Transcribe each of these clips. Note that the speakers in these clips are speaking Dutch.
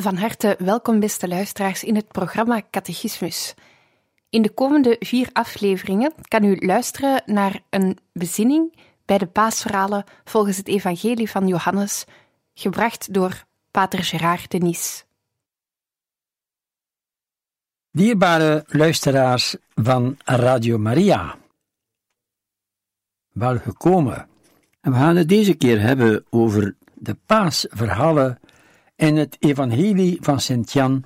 Van harte welkom, beste luisteraars, in het programma Catechismus. In de komende vier afleveringen kan u luisteren naar een bezinning bij de paasverhalen volgens het Evangelie van Johannes, gebracht door Pater Gerard Denis. Dierbare luisteraars van Radio Maria, welgekomen. En we gaan het deze keer hebben over de paasverhalen in het Evangelie van Sint-Jan.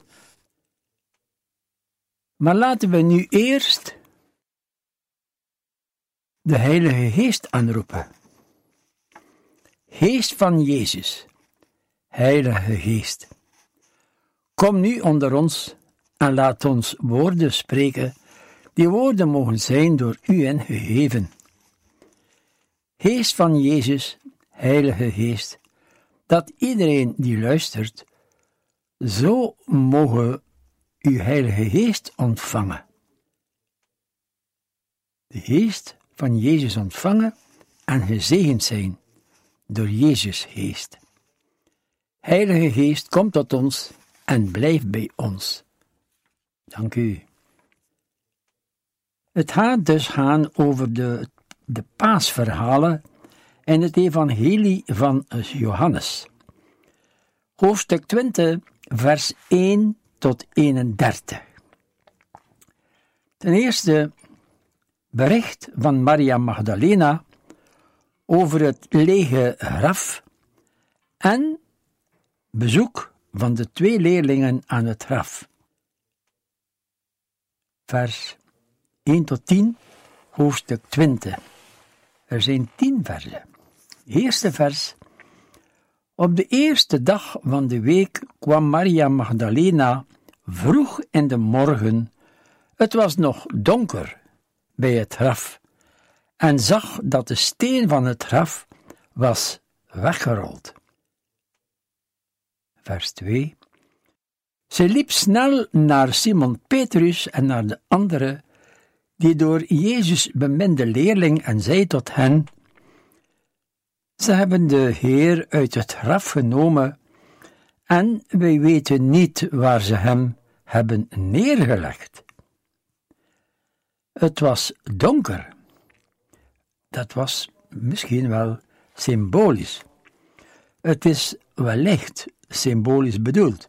Maar laten we nu eerst de Heilige Geest aanroepen. Geest van Jezus, Heilige Geest, kom nu onder ons en laat ons woorden spreken, die woorden mogen zijn door u en gegeven. Geest van Jezus, Heilige Geest, dat iedereen die luistert, zo mogen uw Heilige Geest ontvangen. De Geest van Jezus ontvangen en gezegend zijn door Jezus Geest. Heilige Geest, kom tot ons en blijf bij ons. Dank u. Het gaat dus gaan over de, de paasverhalen in het Evangelie van Johannes. Hoofdstuk 20, vers 1 tot 31. Ten eerste bericht van Maria Magdalena over het lege graf en bezoek van de twee leerlingen aan het graf. Vers 1 tot 10, hoofdstuk 20. Er zijn tien versen. Eerste vers. Op de eerste dag van de week kwam Maria Magdalena vroeg in de morgen. Het was nog donker bij het graf en zag dat de steen van het graf was weggerold. Vers 2. Ze liep snel naar Simon Petrus en naar de anderen die door Jezus beminde leerling en zei tot hen: Ze hebben de Heer uit het graf genomen en wij weten niet waar ze hem hebben neergelegd. Het was donker. Dat was misschien wel symbolisch. Het is wellicht symbolisch bedoeld.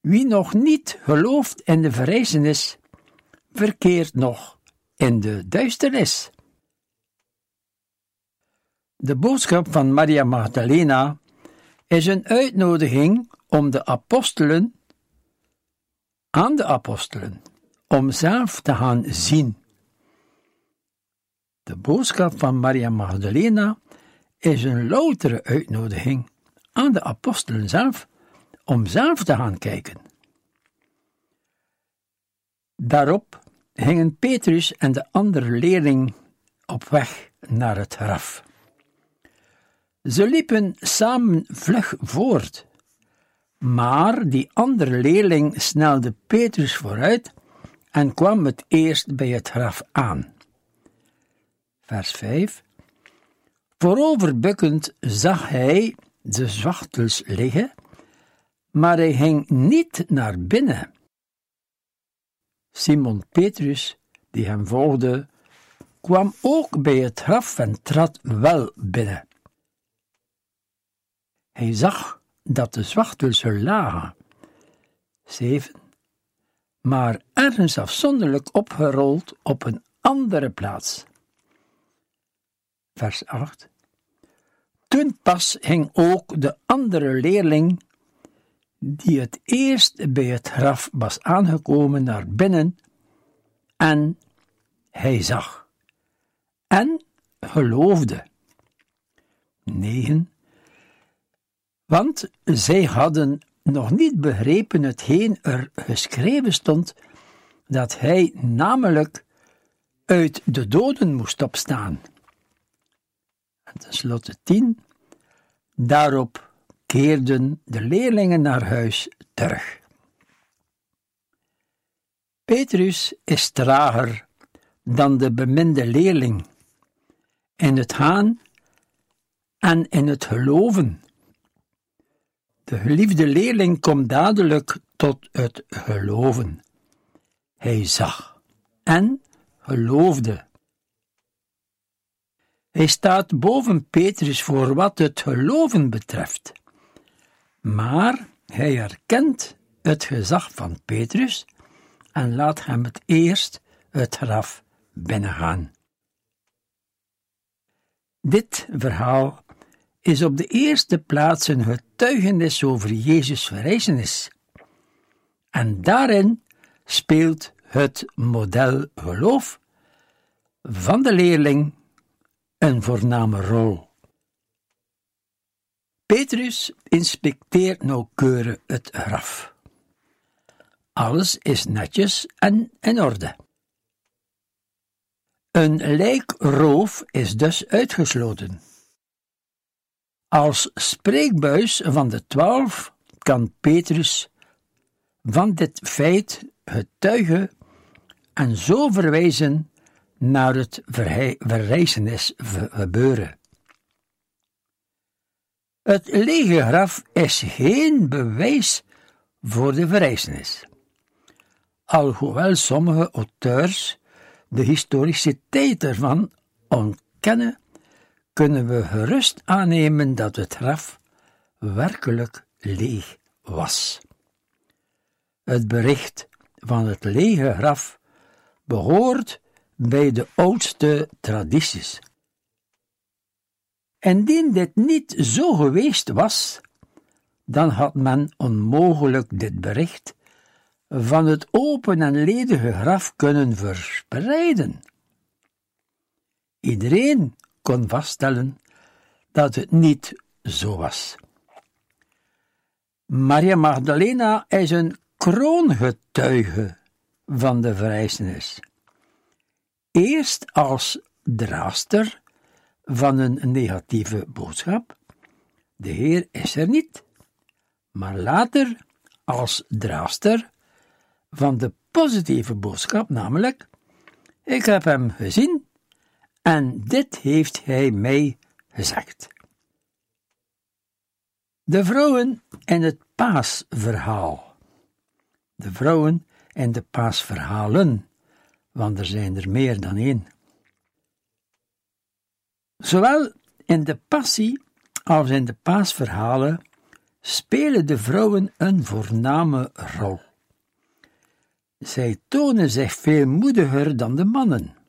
Wie nog niet gelooft in de verrijzenis, verkeert nog in de duisternis. De boodschap van Maria Magdalena is een uitnodiging om de apostelen aan de apostelen om zelf te gaan zien. De boodschap van Maria Magdalena is een loutere uitnodiging aan de apostelen zelf om zelf te gaan kijken. Daarop gingen Petrus en de andere leerling op weg naar het graf. Ze liepen samen vlug voort, maar die andere leerling snelde Petrus vooruit en kwam het eerst bij het graf aan. Vers 5 Vooroverbukkend zag hij de zwachtels liggen, maar hij ging niet naar binnen Simon Petrus, die hem volgde, kwam ook bij het graf en trad wel binnen. Hij zag dat de zwachtels lagen. 7. Maar ergens afzonderlijk opgerold op een andere plaats. Vers 8. Toen pas ging ook de andere leerling, die het eerst bij het graf was aangekomen, naar binnen en hij zag en geloofde. 9. Want zij hadden nog niet begrepen hetgeen er geschreven stond, dat hij namelijk uit de doden moest opstaan. En tenslotte 10. Daarop keerden de leerlingen naar huis terug. Petrus is trager dan de beminde leerling in het gaan en in het geloven. De geliefde leerling komt dadelijk tot het geloven. Hij zag en geloofde. Hij staat boven Petrus voor wat het geloven betreft. Maar hij erkent het gezag van Petrus en laat hem het eerst het graf binnengaan. Dit verhaal is op de eerste plaats een getuigenis over Jezus' verrijzenis. En daarin speelt het model geloof van de leerling een voorname rol. Petrus inspecteert nauwkeurig het graf. Alles is netjes en in orde. Een lijkroof is dus uitgesloten. Als spreekbuis van de twaalf kan Petrus van dit feit getuigen en zo verwijzen naar het verrijzenis gebeuren. Het lege graf is geen bewijs voor de verrijzenis. Alhoewel sommige auteurs de historiciteit ervan ontkennen, kunnen we gerust aannemen dat het graf werkelijk leeg was. Het bericht van het lege graf behoort bij de oudste tradities. Indien dit niet zo geweest was, dan had men onmogelijk dit bericht van het open en ledige graf kunnen verspreiden. Iedereen kon vaststellen dat het niet zo was. Maria Magdalena is een kroongetuige van de verrijzenis. Eerst als draaster van een negatieve boodschap, de Heer is er niet, maar later als draaster van de positieve boodschap, namelijk: Ik heb hem gezien en dit heeft hij mij gezegd. De vrouwen in het paasverhaal. De vrouwen in de paasverhalen, want er zijn er meer dan één. Zowel in de passie als in de paasverhalen spelen de vrouwen een voorname rol. Zij tonen zich veel moediger dan de mannen.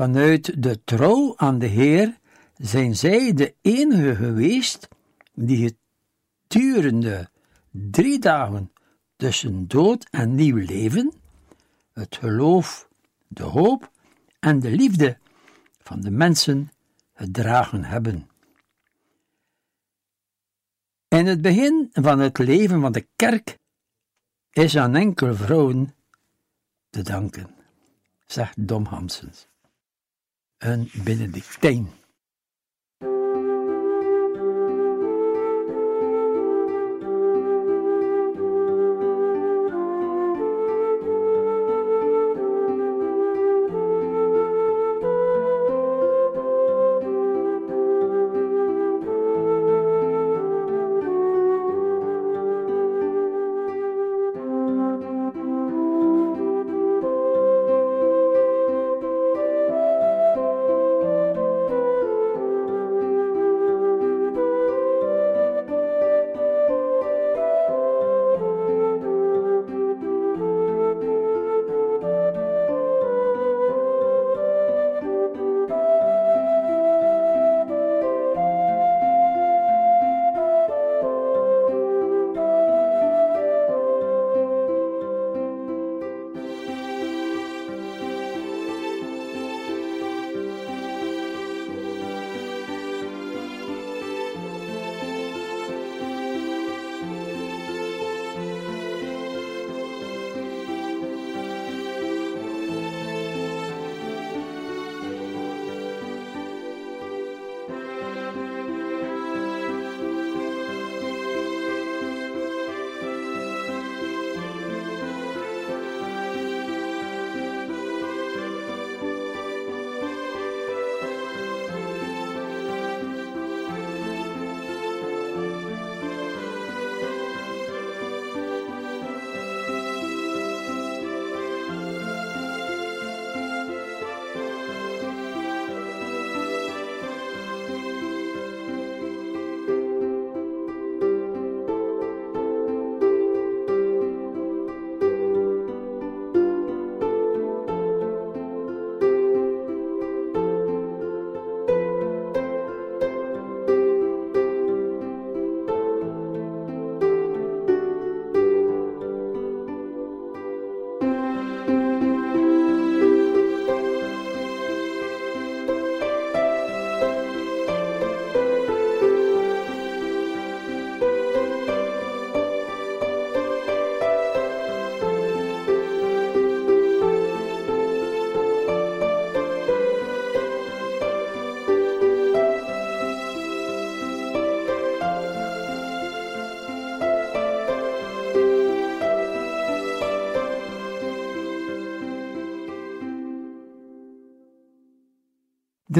Vanuit de trouw aan de Heer zijn zij de enige geweest die gedurende drie dagen tussen dood en nieuw leven, het geloof, de hoop en de liefde van de mensen gedragen hebben. In het begin van het leven van de kerk is aan enkele vrouwen te danken, zegt Dom Hansens. Een Benedictijn.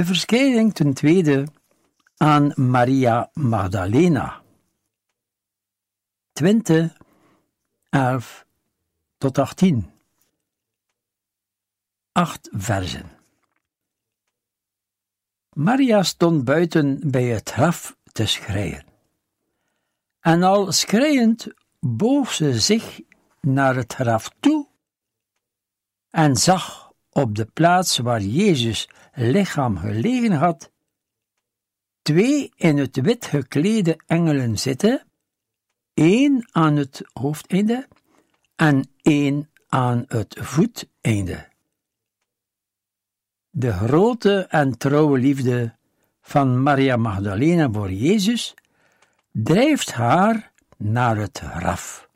De verschijning ten tweede aan Maria Magdalena. 20, 11 tot 18. Acht versen. Maria stond buiten bij het graf te schreien. En al schreiend boog ze zich naar het graf toe en zag op de plaats waar Jezus lichaam gelegen had, twee in het wit geklede engelen zitten, één aan het hoofdeinde en één aan het voeteinde. De grote en trouwe liefde van Maria Magdalena voor Jezus drijft haar naar het graf.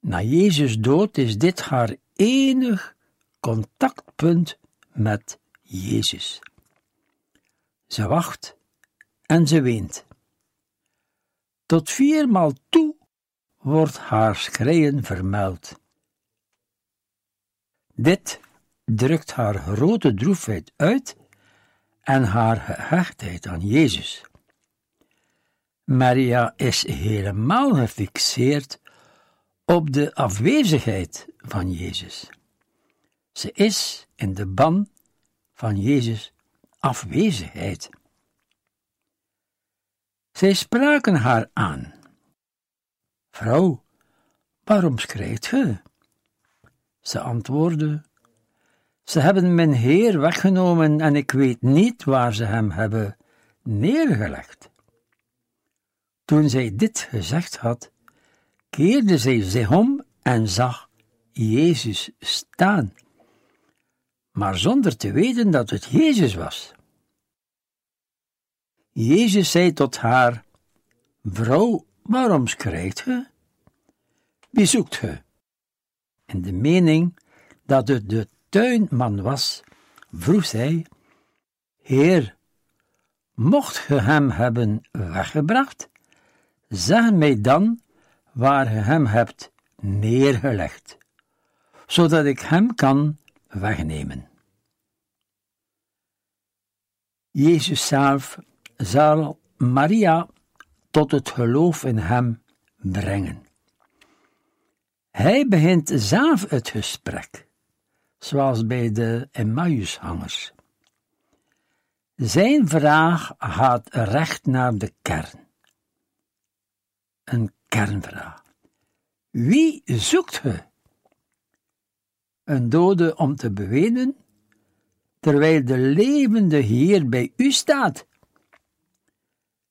Na Jezus dood is dit haar enig contactpunt met Jezus. Ze wacht en ze weent. Tot viermaal toe wordt haar schreien vermeld. Dit drukt haar grote droefheid uit en haar gehechtheid aan Jezus. Maria is helemaal gefixeerd op de afwezigheid van Jezus. Ze is in de ban van Jezus afwezigheid. Zij spraken haar aan. Vrouw, waarom schrijft ge? Ze antwoordde, ze hebben mijn Heer weggenomen en ik weet niet waar ze hem hebben neergelegd. Toen zij dit gezegd had, keerde zij zich om en zag Jezus staan, maar zonder te weten dat het Jezus was. Jezus zei tot haar: Vrouw, waarom schrijft ge? Wie zoekt ge? In de mening dat het de tuinman was, vroeg zij: Heer, mocht ge hem hebben weggebracht? Zeg mij dan waar ge hem hebt neergelegd, zodat ik hem kan wegnemen. Jezus zelf zal Maria tot het geloof in hem brengen. Hij begint zelf het gesprek, zoals bij de Emmaushangers. Zijn vraag gaat recht naar de kern. Een kernvraag. Wie zoekt ge? Een dode om te bewenen, terwijl de levende Heer bij u staat.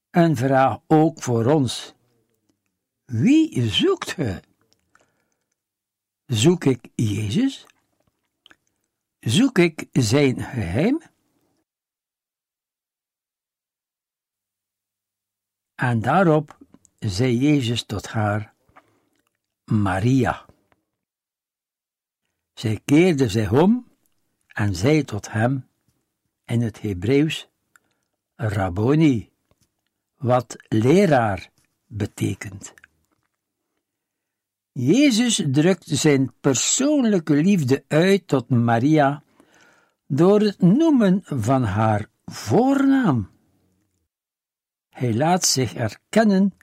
Een vraag ook voor ons. Wie zoekt ge? Zoek ik Jezus? Zoek ik zijn geheim? En daarop zei Jezus tot haar: Maria. Zij keerde zich om en zei tot hem in het Hebreeuws: Rabboni, wat leraar betekent. Jezus drukt zijn persoonlijke liefde uit tot Maria door het noemen van haar voornaam. Hij laat zich erkennen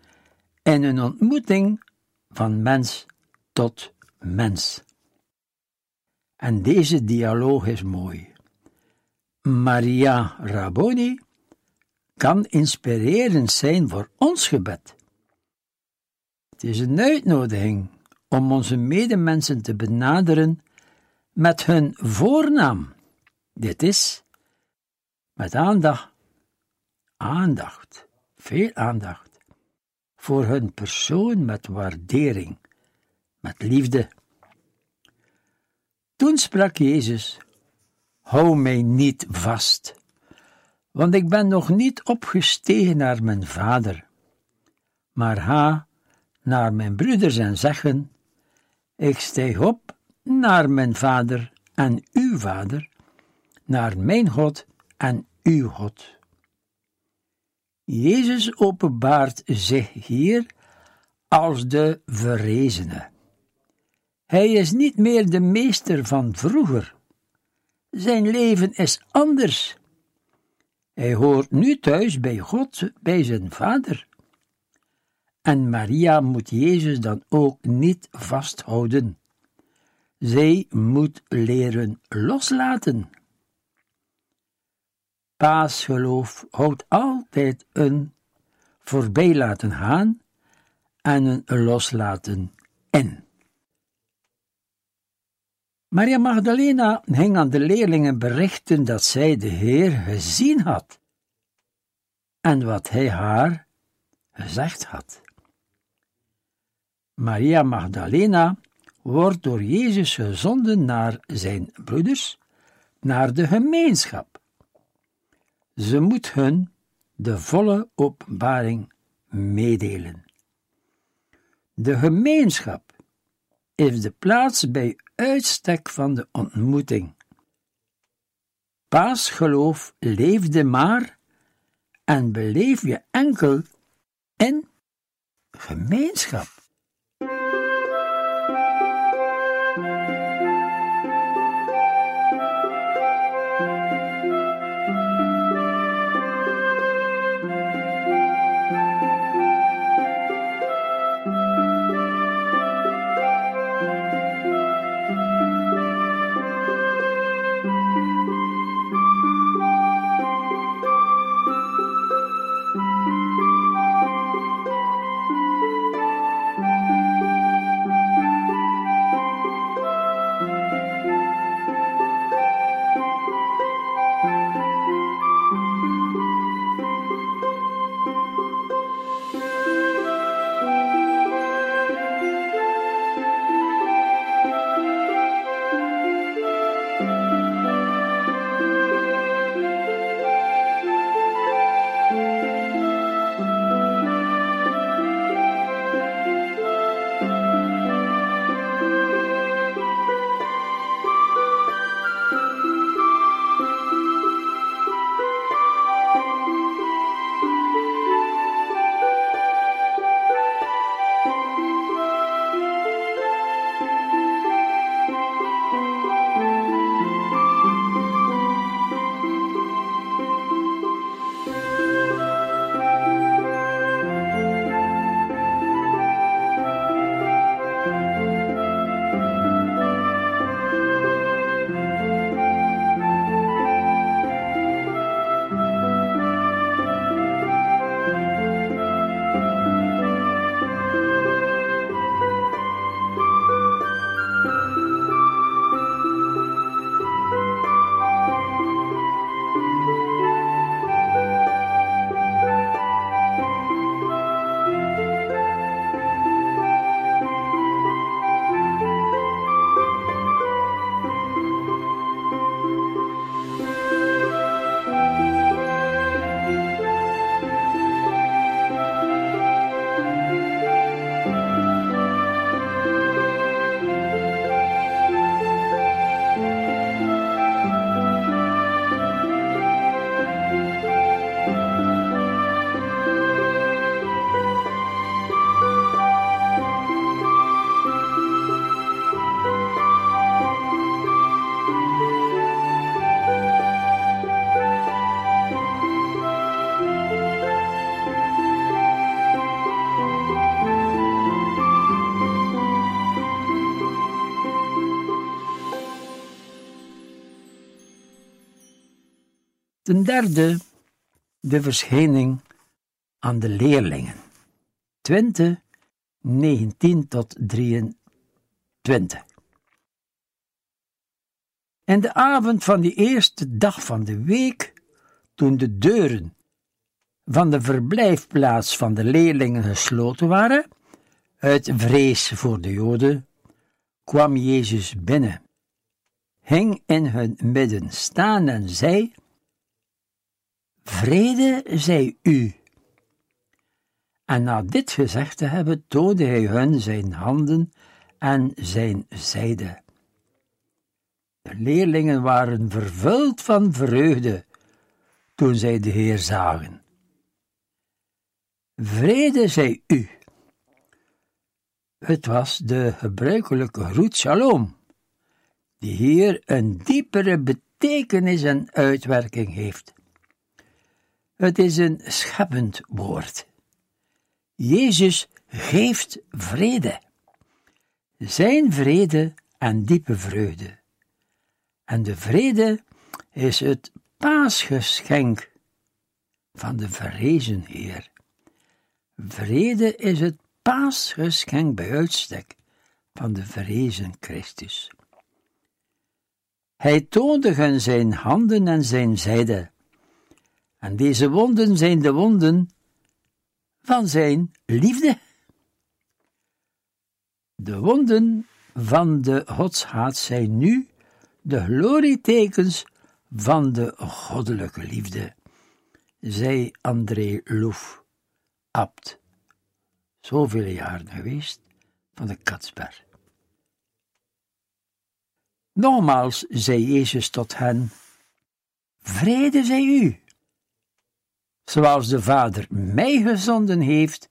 in een ontmoeting van mens tot mens. En deze dialoog is mooi. Maria Rabboni kan inspirerend zijn voor ons gebed. Het is een uitnodiging om onze medemensen te benaderen met hun voornaam. Dit is met aandacht, aandacht, veel aandacht, voor hun persoon met waardering, met liefde. Toen sprak Jezus: Hou mij niet vast, want ik ben nog niet opgestegen naar mijn Vader, maar ga naar mijn broeders en zeggen: Ik stijg op naar mijn Vader en uw Vader, naar mijn God en uw God. Jezus openbaart zich hier als de verrezene. Hij is niet meer de meester van vroeger. Zijn leven is anders. Hij hoort nu thuis bij God, bij zijn vader. En Maria moet Jezus dan ook niet vasthouden. Zij moet leren loslaten. Paasgeloof houdt altijd een voorbij laten gaan en een loslaten in. Maria Magdalena ging aan de leerlingen berichten dat zij de Heer gezien had en wat hij haar gezegd had. Maria Magdalena wordt door Jezus gezonden naar zijn broeders, naar de gemeenschap. Ze moet hun de volle openbaring meedelen. De gemeenschap is de plaats bij uitstek van de ontmoeting. Paasgeloof leefde maar en beleef je enkel in gemeenschap. Ten derde, de verschijning aan de leerlingen. 20, 19 tot 23. En de avond van die eerste dag van de week, toen de deuren van de verblijfplaats van de leerlingen gesloten waren, uit vrees voor de Joden, kwam Jezus binnen, hing in hun midden staan en zei: Vrede zij u. En na dit gezegd te hebben, toonde hij hun zijn handen en zijn zijde. De leerlingen waren vervuld van vreugde toen zij de Heer zagen. Vrede zij u. Het was de gebruikelijke groet shalom, die hier een diepere betekenis en uitwerking heeft. Het is een scheppend woord. Jezus geeft vrede. Zijn vrede en diepe vreugde. En de vrede is het paasgeschenk van de verrezen Heer. Vrede is het paasgeschenk bij uitstek van de verrezen Christus. Hij toonde hun zijn handen en zijn zijde, en deze wonden zijn de wonden van zijn liefde. De wonden van de godshaat zijn nu de glorietekens van de goddelijke liefde, zei André Louf, abt, zoveel jaren geweest, van de Katsberg. Nogmaals zei Jezus tot hen, Vrede zij u. Zoals de Vader mij gezonden heeft,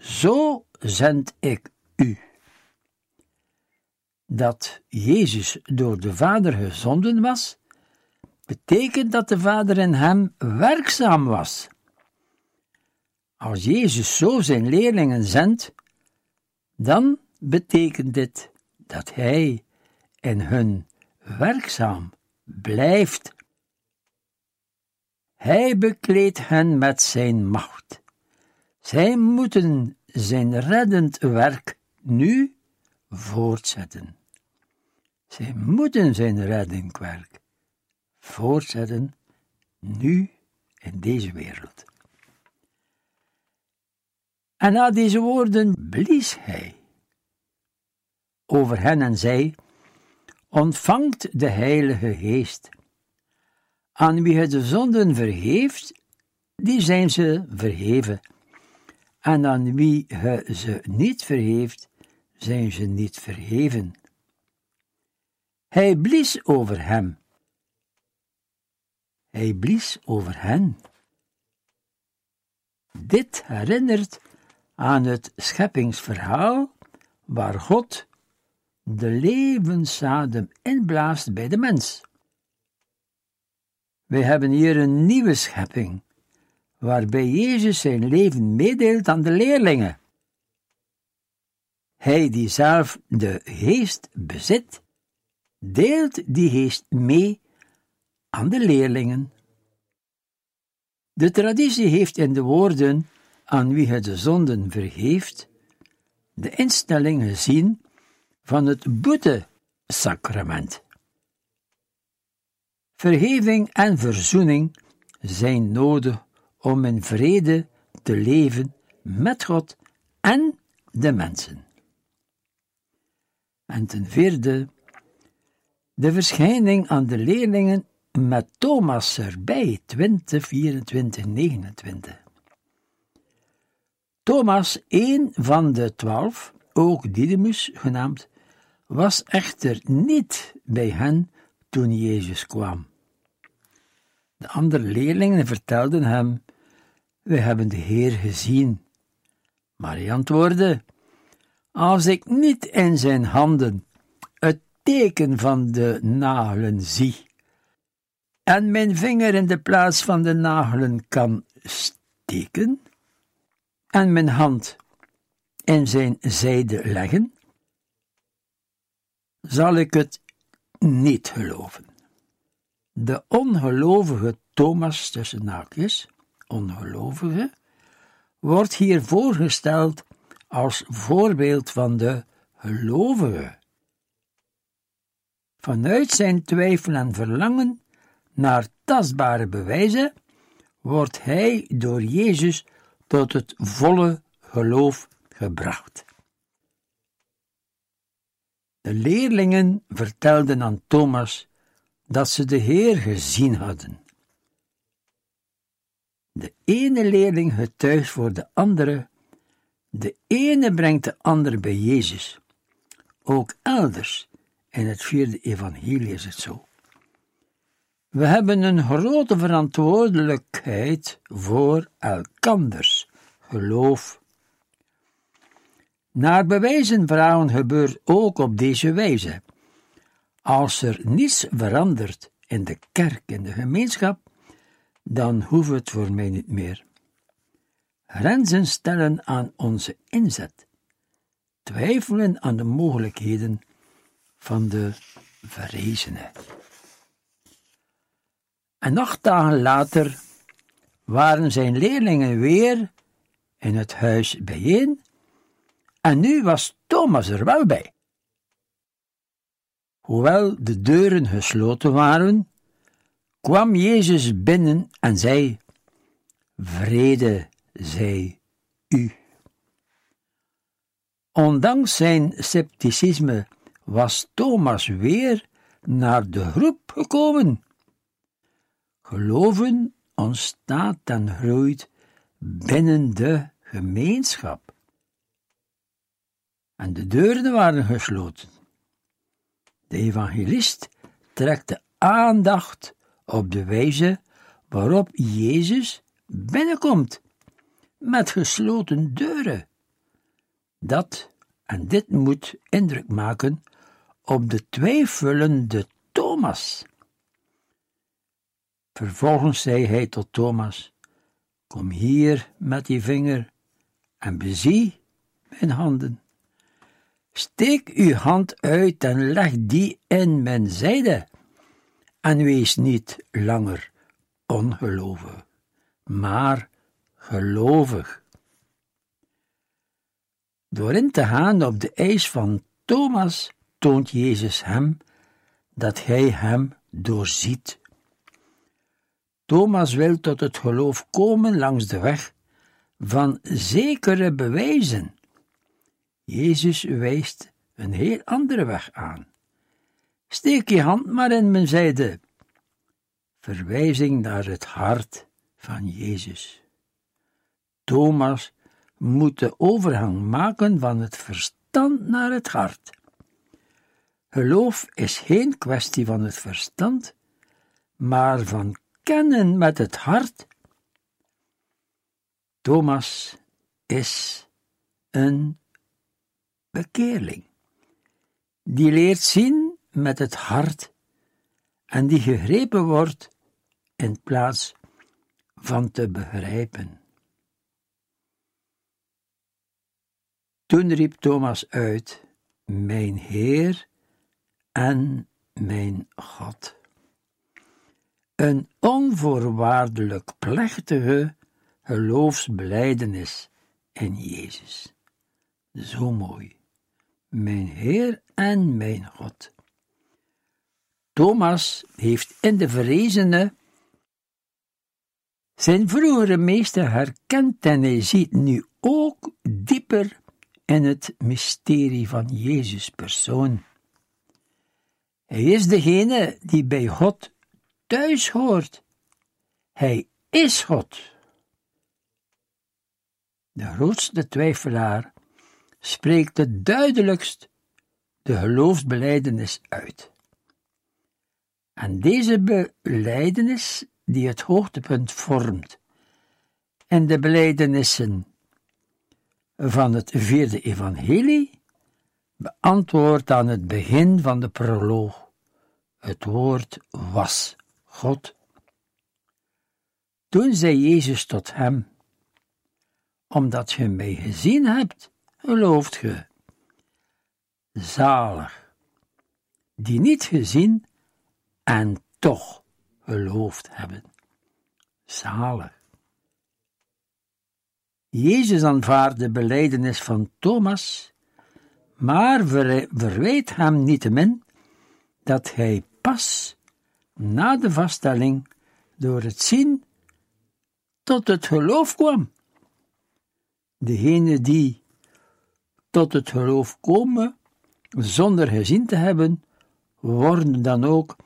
zo zend ik u. Dat Jezus door de Vader gezonden was, betekent dat de Vader in hem werkzaam was. Als Jezus zo zijn leerlingen zendt, dan betekent dit dat Hij in hun werkzaam blijft. Hij bekleedt hen met zijn macht. Zij moeten zijn reddend werk nu voortzetten. Zij moeten zijn reddingwerk voortzetten, nu in deze wereld. En na deze woorden blies hij over hen en zei: Ontvangt de Heilige Geest. Aan wie hij de zonden vergeeft, die zijn ze verheven. En aan wie hij ze niet vergeeft, zijn ze niet verheven. Hij blies over hem. Hij blies over hen. Dit herinnert aan het scheppingsverhaal waar God de levensadem inblaast bij de mens. Wij hebben hier een nieuwe schepping, waarbij Jezus zijn leven meedeelt aan de leerlingen. Hij die zelf de geest bezit, deelt die geest mee aan de leerlingen. De traditie heeft in de woorden aan wie het de zonden vergeeft, de instelling gezien van het boete-sacrament. Vergeving en verzoening zijn nodig om in vrede te leven met God en de mensen. En ten vierde, de verschijning aan de leerlingen met Thomas erbij, 20, 24, 29. Thomas, een van de twaalf, ook Didymus genaamd, was echter niet bij hen toen Jezus kwam. De andere leerlingen vertelden hem: We hebben de Heer gezien. Maar hij antwoordde: Als ik niet in zijn handen het teken van de nagelen zie, en mijn vinger in de plaats van de nagelen kan steken, en mijn hand in zijn zijde leggen, zal ik het niet geloven. De ongelovige Thomas tussen naakjes, ongelovige, wordt hier voorgesteld als voorbeeld van de gelovige. Vanuit zijn twijfel en verlangen naar tastbare bewijzen wordt hij door Jezus tot het volle geloof gebracht. De leerlingen vertelden aan Thomas dat ze de Heer gezien hadden. De ene leerling getuigt voor de andere, de ene brengt de ander bij Jezus. Ook elders in het vierde evangelie is het zo. We hebben een grote verantwoordelijkheid voor elkanders geloof naar bewijzen vragen gebeurt ook op deze wijze. Als er niets verandert in de kerk, in de gemeenschap, dan hoeft het voor mij niet meer. Grenzen stellen aan onze inzet, twijfelen aan de mogelijkheden van de verrezenen. En acht dagen later waren zijn leerlingen weer in het huis bijeen, en nu was Thomas er wel bij. Hoewel de deuren gesloten waren, kwam Jezus binnen en zei: Vrede zij u. Ondanks zijn scepticisme was Thomas weer naar de groep gekomen. Geloven ontstaat en groeit binnen de gemeenschap. En de deuren waren gesloten. De evangelist trekt de aandacht op de wijze waarop Jezus binnenkomt, met gesloten deuren. Dat en dit moet indruk maken op de twijfelende Thomas. Vervolgens zei hij tot Thomas: Kom hier met die vinger en bezie mijn handen. Steek uw hand uit en leg die in mijn zijde, en wees niet langer ongelovig, maar gelovig. Door in te gaan op de eis van Thomas toont Jezus hem dat hij hem doorziet. Thomas wil tot het geloof komen langs de weg van zekere bewijzen. Jezus wijst een heel andere weg aan. Steek je hand maar in mijn zijde. Verwijzing naar het hart van Jezus. Thomas moet de overgang maken van het verstand naar het hart. Geloof is geen kwestie van het verstand, maar van kennen met het hart. Thomas is een bekeerling, die leert zien met het hart en die gegrepen wordt in plaats van te begrijpen. Toen riep Thomas uit: Mijn Heer en mijn God. Een onvoorwaardelijk plechtige geloofsbelijdenis in Jezus. Zo mooi. Mijn Heer en mijn God. Thomas heeft in de verrezene zijn vroegere meester herkend en hij ziet nu ook dieper in het mysterie van Jezus persoon. Hij is degene die bij God thuis hoort. Hij is God. De grootste twijfelaar spreekt het duidelijkst de geloofsbeleidenis uit. En deze beleidenis, die het hoogtepunt vormt, en de beleidenissen van het vierde evangelie, beantwoordt aan het begin van de proloog. Het woord was God. Toen zei Jezus tot hem, omdat je mij gezien hebt, gelooft ge. Zalig, die niet gezien en toch geloofd hebben. Zalig. Jezus aanvaardt de beleidenis van Thomas, maar verweet hem niettemin dat hij pas na de vaststelling door het zien tot het geloof kwam. Degene die tot het geloof komen zonder gezien te hebben, worden dan ook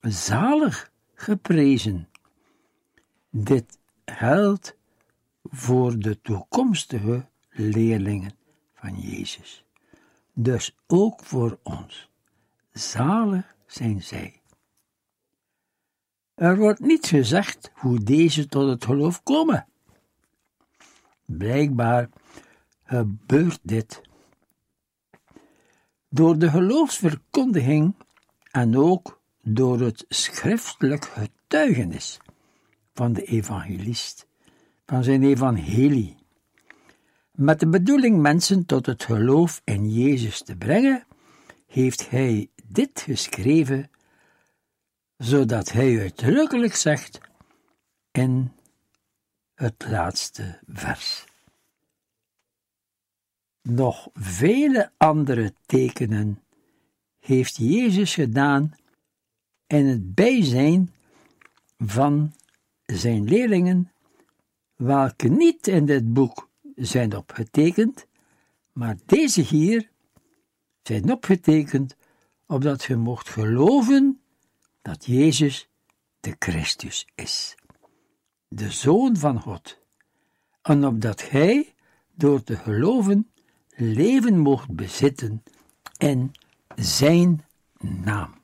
zalig geprezen. Dit geldt voor de toekomstige leerlingen van Jezus. Dus ook voor ons. Zalig zijn zij. Er wordt niet gezegd hoe deze tot het geloof komen. Blijkbaar gebeurt dit door de geloofsverkondiging en ook door het schriftelijk getuigenis van de evangelist, van zijn evangelie. Met de bedoeling mensen tot het geloof in Jezus te brengen, heeft hij dit geschreven, zodat hij uitdrukkelijk zegt in het laatste vers. Nog vele andere tekenen heeft Jezus gedaan in het bijzijn van zijn leerlingen, welke niet in dit boek zijn opgetekend, maar deze hier zijn opgetekend opdat je mocht geloven dat Jezus de Christus is, de Zoon van God, en opdat Hij door te geloven leven mocht bezitten in Zijn naam.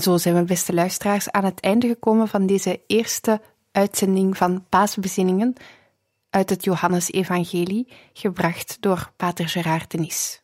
En zo zijn we, beste luisteraars, aan het einde gekomen van deze eerste uitzending van Paasbezinningen uit het Johannesevangelie, gebracht door Pater Gerard Denis.